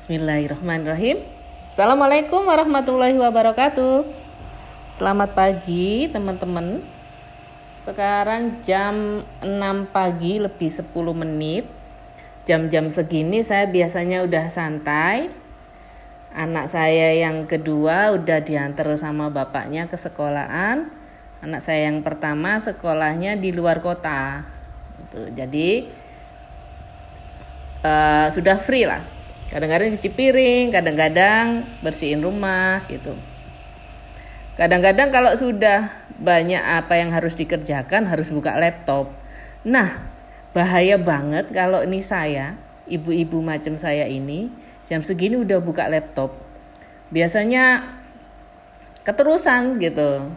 Bismillahirrahmanirrahim. Assalamualaikum warahmatullahi wabarakatuh. Selamat pagi teman-teman. Sekarang jam 6 pagi lebih 10 menit. Jam-jam segini saya biasanya udah santai. Anak saya yang kedua udah diantar sama bapaknya ke sekolahan. Anak saya yang pertama sekolahnya di luar kota. Gitu. Jadi uh, sudah free lah kadang-kadang cuci piring kadang-kadang bersihin rumah gitu. Kadang-kadang kalau sudah banyak apa yang harus dikerjakan harus buka laptop. Nah bahaya banget kalau ini saya ibu-ibu macam saya ini jam segini udah buka laptop. Biasanya keterusan gitu.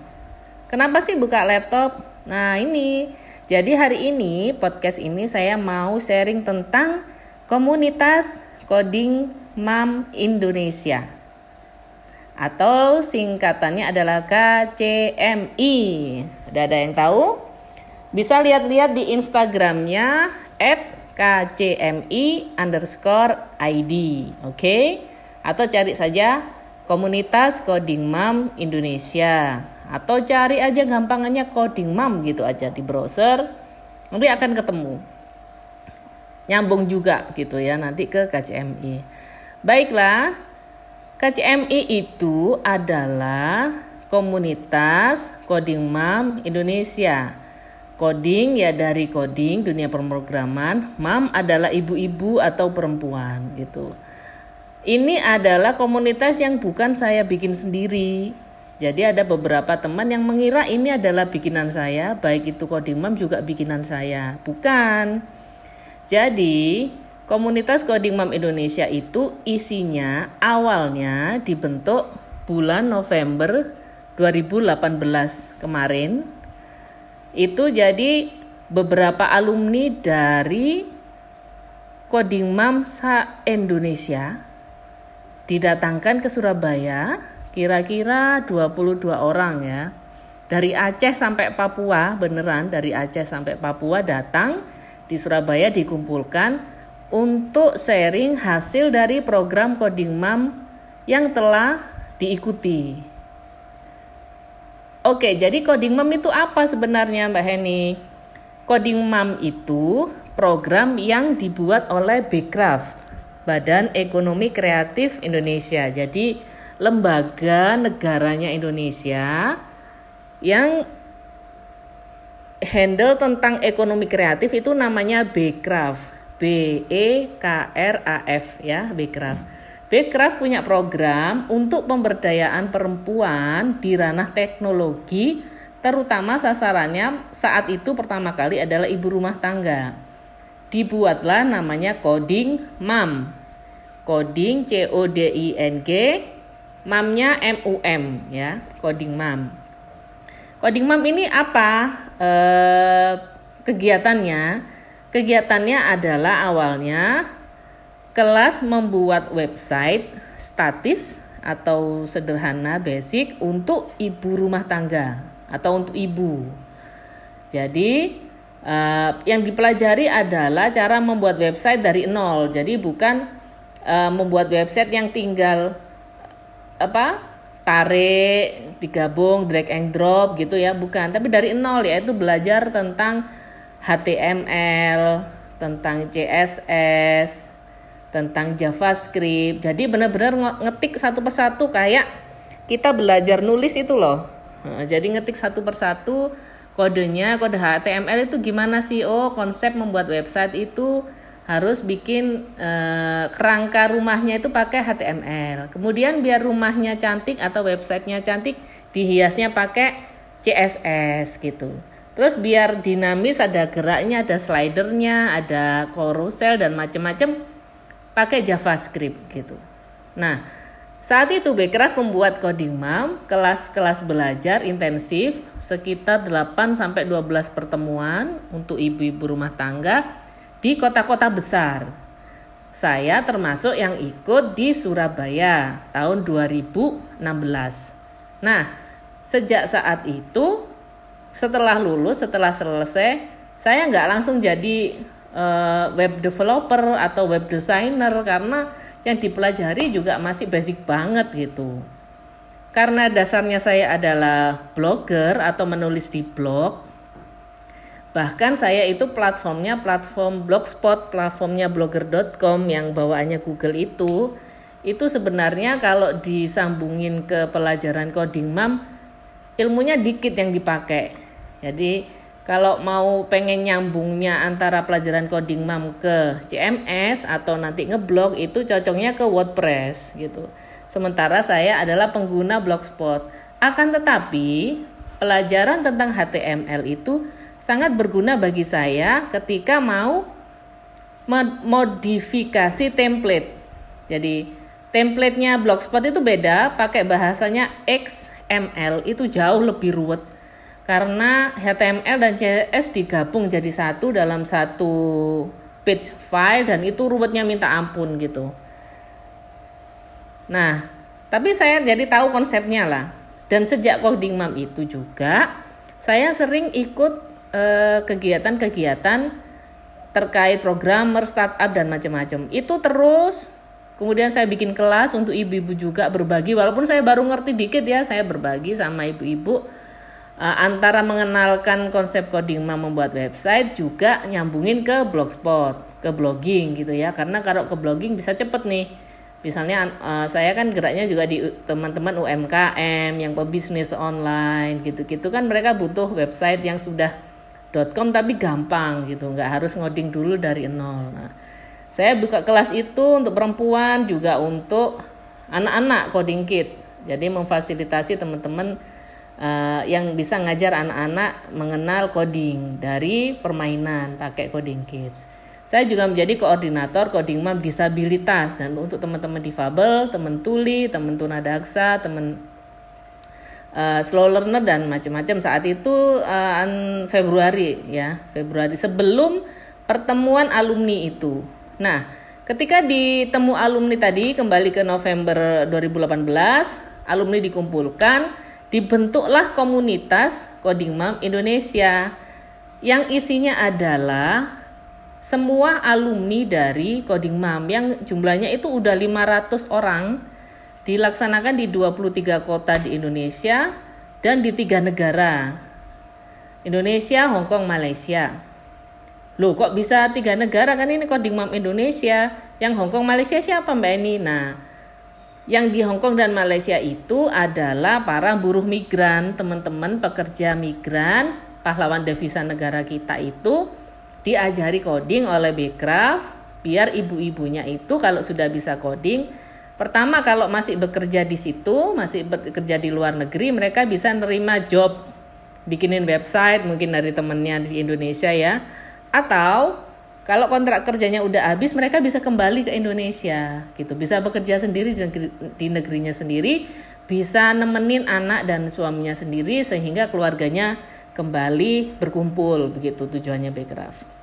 Kenapa sih buka laptop? Nah ini. Jadi hari ini podcast ini saya mau sharing tentang komunitas Coding Mam Indonesia atau singkatannya adalah KCMI. Udah ada yang tahu? Bisa lihat-lihat di Instagramnya at KCMI underscore ID. Oke? Okay? Atau cari saja komunitas Coding Mam Indonesia. Atau cari aja gampangannya Coding Mam gitu aja di browser. Nanti akan ketemu nyambung juga gitu ya nanti ke KCMI. Baiklah, KCMI itu adalah komunitas coding mam Indonesia. Coding ya dari coding dunia pemrograman, mam adalah ibu-ibu atau perempuan gitu. Ini adalah komunitas yang bukan saya bikin sendiri. Jadi ada beberapa teman yang mengira ini adalah bikinan saya, baik itu coding mam juga bikinan saya. Bukan. Jadi, komunitas Coding Mom Indonesia itu isinya awalnya dibentuk bulan November 2018 kemarin. Itu jadi beberapa alumni dari Coding Mom sa Indonesia didatangkan ke Surabaya kira-kira 22 orang ya. Dari Aceh sampai Papua, beneran dari Aceh sampai Papua datang di Surabaya dikumpulkan untuk sharing hasil dari program Coding Mam yang telah diikuti. Oke, jadi Coding Mam itu apa sebenarnya Mbak Heni? Coding Mam itu program yang dibuat oleh Bekraf, Badan Ekonomi Kreatif Indonesia. Jadi lembaga negaranya Indonesia yang handle tentang ekonomi kreatif itu namanya Bekraf. B E K R A F ya, Bekraf. Bekraf punya program untuk pemberdayaan perempuan di ranah teknologi terutama sasarannya saat itu pertama kali adalah ibu rumah tangga. Dibuatlah namanya coding MAM. Coding C O D I N G, MAM-nya M U M ya, coding MAM. Coding MAM ini apa? Eh, kegiatannya kegiatannya adalah awalnya kelas membuat website statis atau sederhana basic untuk ibu rumah tangga atau untuk ibu. Jadi uh, yang dipelajari adalah cara membuat website dari nol. Jadi bukan uh, membuat website yang tinggal apa tarik, digabung, drag and drop gitu ya, bukan. Tapi dari nol ya itu belajar tentang HTML, tentang CSS, tentang JavaScript. Jadi benar-benar ngetik satu persatu kayak kita belajar nulis itu loh. jadi ngetik satu persatu kodenya, kode HTML itu gimana sih? Oh, konsep membuat website itu harus bikin e, kerangka rumahnya itu pakai HTML. Kemudian biar rumahnya cantik atau websitenya cantik, dihiasnya pakai CSS gitu. Terus biar dinamis ada geraknya, ada slidernya, ada carousel dan macam-macam pakai JavaScript gitu. Nah, saat itu Backcraft membuat coding mam kelas-kelas belajar intensif sekitar 8 sampai 12 pertemuan untuk ibu-ibu rumah tangga di kota-kota besar. Saya termasuk yang ikut di Surabaya tahun 2016. Nah, sejak saat itu, setelah lulus, setelah selesai, saya nggak langsung jadi uh, web developer atau web designer karena yang dipelajari juga masih basic banget gitu. Karena dasarnya saya adalah blogger atau menulis di blog, bahkan saya itu platformnya platform blogspot, platformnya blogger.com yang bawaannya Google itu, itu sebenarnya kalau disambungin ke pelajaran coding mam, ilmunya dikit yang dipakai. Jadi kalau mau pengen nyambungnya antara pelajaran coding mam ke CMS atau nanti ngeblog itu cocoknya ke WordPress gitu. Sementara saya adalah pengguna Blogspot. Akan tetapi pelajaran tentang HTML itu sangat berguna bagi saya ketika mau modifikasi template. Jadi templatenya Blogspot itu beda, pakai bahasanya XML itu jauh lebih ruwet karena HTML dan CSS digabung jadi satu dalam satu page file dan itu ruwetnya minta ampun gitu. Nah, tapi saya jadi tahu konsepnya lah. Dan sejak coding mam itu juga saya sering ikut kegiatan-kegiatan eh, terkait programmer, startup dan macam-macam. Itu terus Kemudian saya bikin kelas untuk ibu-ibu juga berbagi. Walaupun saya baru ngerti dikit ya, saya berbagi sama ibu-ibu. Uh, antara mengenalkan konsep coding membuat website juga nyambungin ke blogspot ke blogging gitu ya. Karena kalau ke blogging bisa cepet nih. Misalnya uh, saya kan geraknya juga di teman-teman UMKM yang pebisnis online gitu-gitu kan mereka butuh website yang sudah .com tapi gampang gitu nggak harus ngoding dulu dari nol. Nah, saya buka kelas itu untuk perempuan juga untuk anak-anak coding kids. Jadi memfasilitasi teman-teman uh, yang bisa ngajar anak-anak mengenal coding dari permainan pakai coding kids. Saya juga menjadi koordinator coding map disabilitas. Dan untuk teman-teman difabel, teman tuli, teman tunadaksa, teman uh, slow learner dan macam-macam. Saat itu uh, Februari ya Februari. Sebelum pertemuan alumni itu. Nah, ketika ditemu alumni tadi kembali ke November 2018, alumni dikumpulkan dibentuklah komunitas Coding Mom Indonesia. Yang isinya adalah semua alumni dari Coding Mom yang jumlahnya itu udah 500 orang dilaksanakan di 23 kota di Indonesia dan di tiga negara Indonesia, Hong Kong, Malaysia. Loh kok bisa tiga negara kan ini Coding Mom Indonesia yang Hong Kong Malaysia siapa Mbak Eni? Nah yang di Hong Kong dan Malaysia itu adalah para buruh migran, teman-teman pekerja migran, pahlawan devisa negara kita itu diajari coding oleh Bekraf biar ibu-ibunya itu kalau sudah bisa coding pertama kalau masih bekerja di situ, masih bekerja di luar negeri, mereka bisa nerima job. Bikinin website mungkin dari temennya di Indonesia ya. Atau kalau kontrak kerjanya udah habis mereka bisa kembali ke Indonesia gitu. Bisa bekerja sendiri di negerinya sendiri bisa nemenin anak dan suaminya sendiri sehingga keluarganya kembali berkumpul begitu tujuannya Bekraf.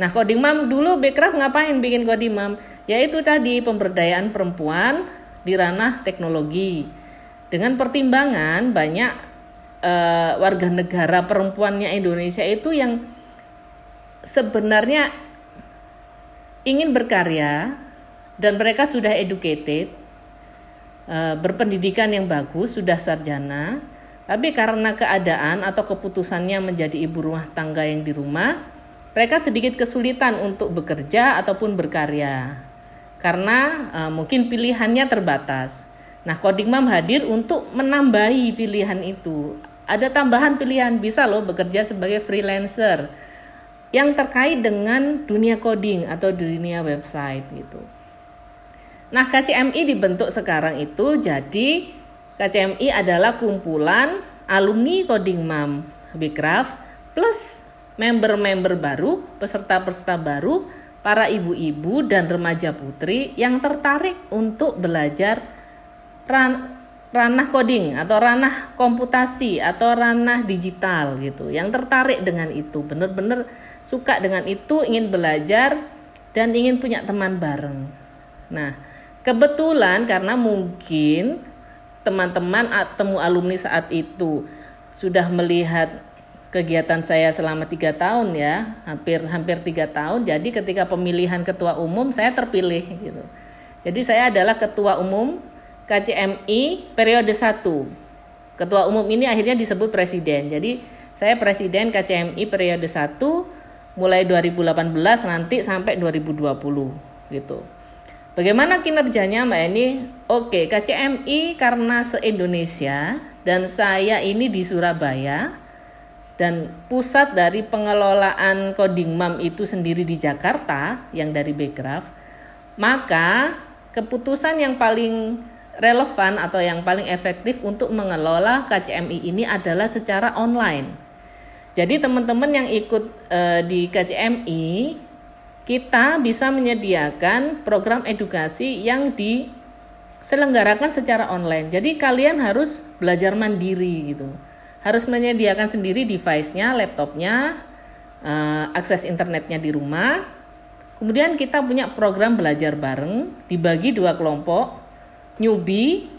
Nah coding mom dulu Bekraf ngapain bikin coding mom? Yaitu tadi pemberdayaan perempuan di ranah teknologi dengan pertimbangan banyak uh, warga negara perempuannya Indonesia itu yang sebenarnya ingin berkarya dan mereka sudah educated, uh, berpendidikan yang bagus, sudah sarjana, tapi karena keadaan atau keputusannya menjadi ibu rumah tangga yang di rumah, mereka sedikit kesulitan untuk bekerja ataupun berkarya karena uh, mungkin pilihannya terbatas. Nah, Coding Mom hadir untuk menambahi pilihan itu. Ada tambahan pilihan, bisa loh bekerja sebagai freelancer yang terkait dengan dunia coding atau dunia website gitu. Nah, KCMI dibentuk sekarang itu jadi KCMI adalah kumpulan alumni Coding Mam plus member-member baru, peserta-peserta baru, para ibu-ibu dan remaja putri yang tertarik untuk belajar ran ranah coding atau ranah komputasi atau ranah digital gitu. Yang tertarik dengan itu, benar-benar suka dengan itu, ingin belajar dan ingin punya teman bareng. Nah, kebetulan karena mungkin teman-teman temu alumni saat itu sudah melihat kegiatan saya selama tiga tahun ya, hampir hampir tiga tahun. Jadi ketika pemilihan ketua umum saya terpilih gitu. Jadi saya adalah ketua umum KCMI periode 1. Ketua umum ini akhirnya disebut presiden. Jadi saya presiden KCMI periode 1 mulai 2018 nanti sampai 2020 gitu. Bagaimana kinerjanya Mbak Eni? Oke, KCMI karena se-Indonesia dan saya ini di Surabaya dan pusat dari pengelolaan coding MAM itu sendiri di Jakarta yang dari Backcraft, maka keputusan yang paling relevan atau yang paling efektif untuk mengelola KCMI ini adalah secara online. Jadi teman-teman yang ikut e, di KCMI kita bisa menyediakan program edukasi yang diselenggarakan secara online. Jadi kalian harus belajar mandiri gitu. Harus menyediakan sendiri device-nya, laptopnya, e, akses internetnya di rumah Kemudian kita punya program belajar bareng dibagi dua kelompok newbie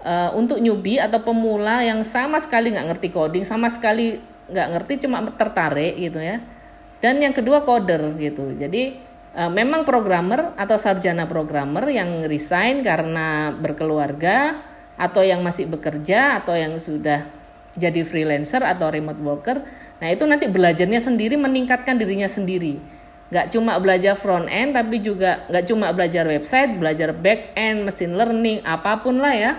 uh, untuk newbie atau pemula yang sama sekali nggak ngerti coding, sama sekali nggak ngerti cuma tertarik gitu ya. Dan yang kedua coder gitu. Jadi uh, memang programmer atau sarjana programmer yang resign karena berkeluarga atau yang masih bekerja atau yang sudah jadi freelancer atau remote worker. Nah, itu nanti belajarnya sendiri meningkatkan dirinya sendiri. Nggak cuma belajar front end tapi juga nggak cuma belajar website belajar back end mesin learning apa pun lah ya.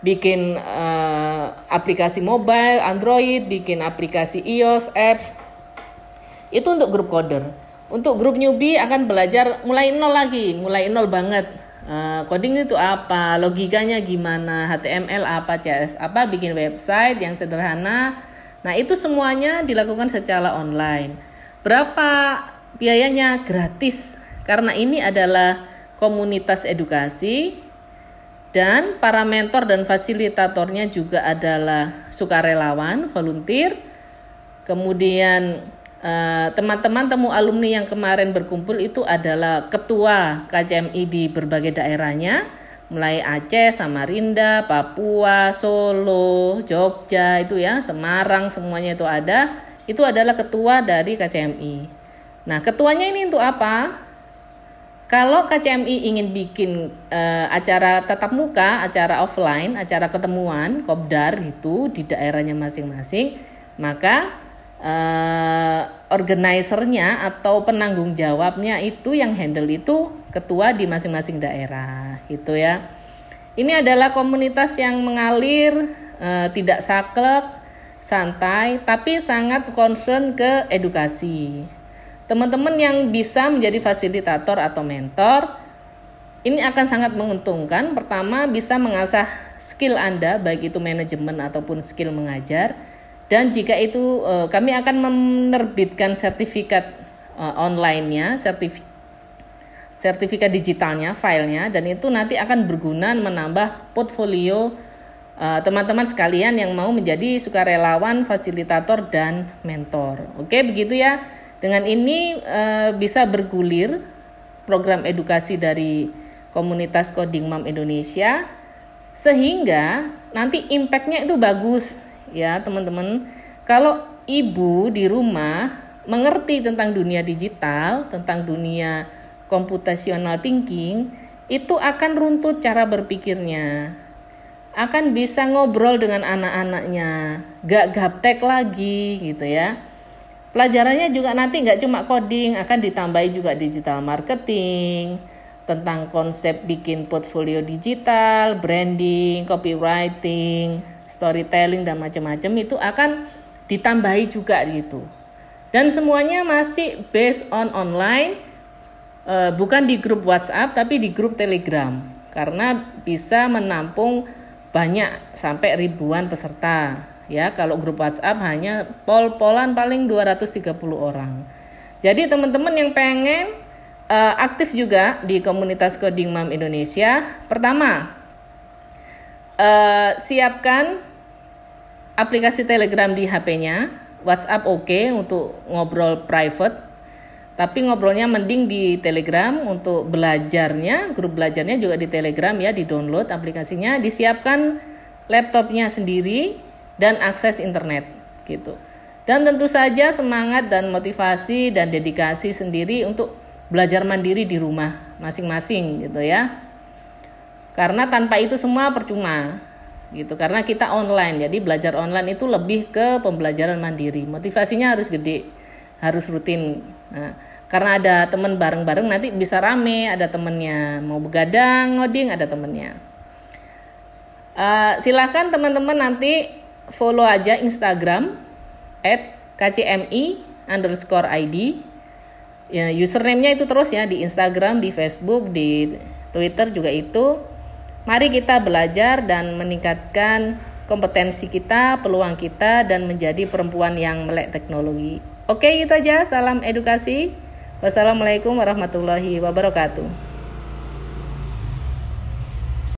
Bikin uh, aplikasi mobile Android bikin aplikasi iOS apps. Itu untuk grup coder. Untuk grup newbie akan belajar mulai nol lagi mulai nol banget uh, coding itu apa? Logikanya gimana? HTML apa? CS apa? Bikin website yang sederhana. Nah itu semuanya dilakukan secara online. Berapa biayanya? Gratis. Karena ini adalah komunitas edukasi dan para mentor dan fasilitatornya juga adalah sukarelawan, volunteer. Kemudian eh, teman-teman temu alumni yang kemarin berkumpul itu adalah ketua KCMI di berbagai daerahnya, mulai Aceh, Samarinda, Papua, Solo, Jogja itu ya, Semarang semuanya itu ada. Itu adalah ketua dari KCMI. Nah, ketuanya ini untuk apa? Kalau KCMI ingin bikin uh, acara tatap muka, acara offline, acara ketemuan, kopdar gitu di daerahnya masing-masing, maka uh, organisernya atau penanggung jawabnya itu yang handle itu ketua di masing-masing daerah, gitu ya. Ini adalah komunitas yang mengalir, uh, tidak saklek, santai, tapi sangat concern ke edukasi teman-teman yang bisa menjadi fasilitator atau mentor ini akan sangat menguntungkan. Pertama, bisa mengasah skill Anda, baik itu manajemen ataupun skill mengajar. Dan jika itu eh, kami akan menerbitkan sertifikat eh, online-nya, sertifikat sertifikat digitalnya, filenya, dan itu nanti akan berguna menambah portfolio eh, teman-teman sekalian yang mau menjadi sukarelawan, fasilitator, dan mentor. Oke, begitu ya. Dengan ini e, bisa bergulir program edukasi dari komunitas Coding Mom Indonesia sehingga nanti impactnya itu bagus ya teman-teman. Kalau ibu di rumah mengerti tentang dunia digital, tentang dunia computational thinking, itu akan runtut cara berpikirnya. Akan bisa ngobrol dengan anak-anaknya, gak gaptek lagi gitu ya. Pelajarannya juga nanti nggak cuma coding, akan ditambahi juga digital marketing, tentang konsep bikin portfolio digital, branding, copywriting, storytelling dan macam-macam itu akan ditambahi juga gitu. Dan semuanya masih based on online, eh, bukan di grup WhatsApp tapi di grup Telegram. Karena bisa menampung banyak sampai ribuan peserta. Ya kalau grup WhatsApp hanya pol-polan paling 230 orang. Jadi teman-teman yang pengen uh, aktif juga di komunitas Coding Mom Indonesia pertama uh, siapkan aplikasi Telegram di HP-nya WhatsApp oke okay untuk ngobrol private tapi ngobrolnya mending di Telegram untuk belajarnya, grup belajarnya juga di Telegram ya, di download aplikasinya, disiapkan laptopnya sendiri, dan akses internet gitu. Dan tentu saja semangat dan motivasi dan dedikasi sendiri untuk belajar mandiri di rumah masing-masing gitu ya. Karena tanpa itu semua percuma gitu. Karena kita online jadi belajar online itu lebih ke pembelajaran mandiri. Motivasinya harus gede harus rutin. Nah, karena ada teman bareng-bareng nanti bisa rame ada temennya. Mau begadang ngoding ada temennya. Uh, silahkan teman-teman nanti follow aja Instagram at kcmi underscore id. Ya username-nya itu terus ya di Instagram di Facebook di Twitter juga itu Mari kita belajar dan meningkatkan kompetensi kita, peluang kita, dan menjadi perempuan yang melek teknologi. Oke, itu aja. Salam edukasi. Wassalamualaikum warahmatullahi wabarakatuh.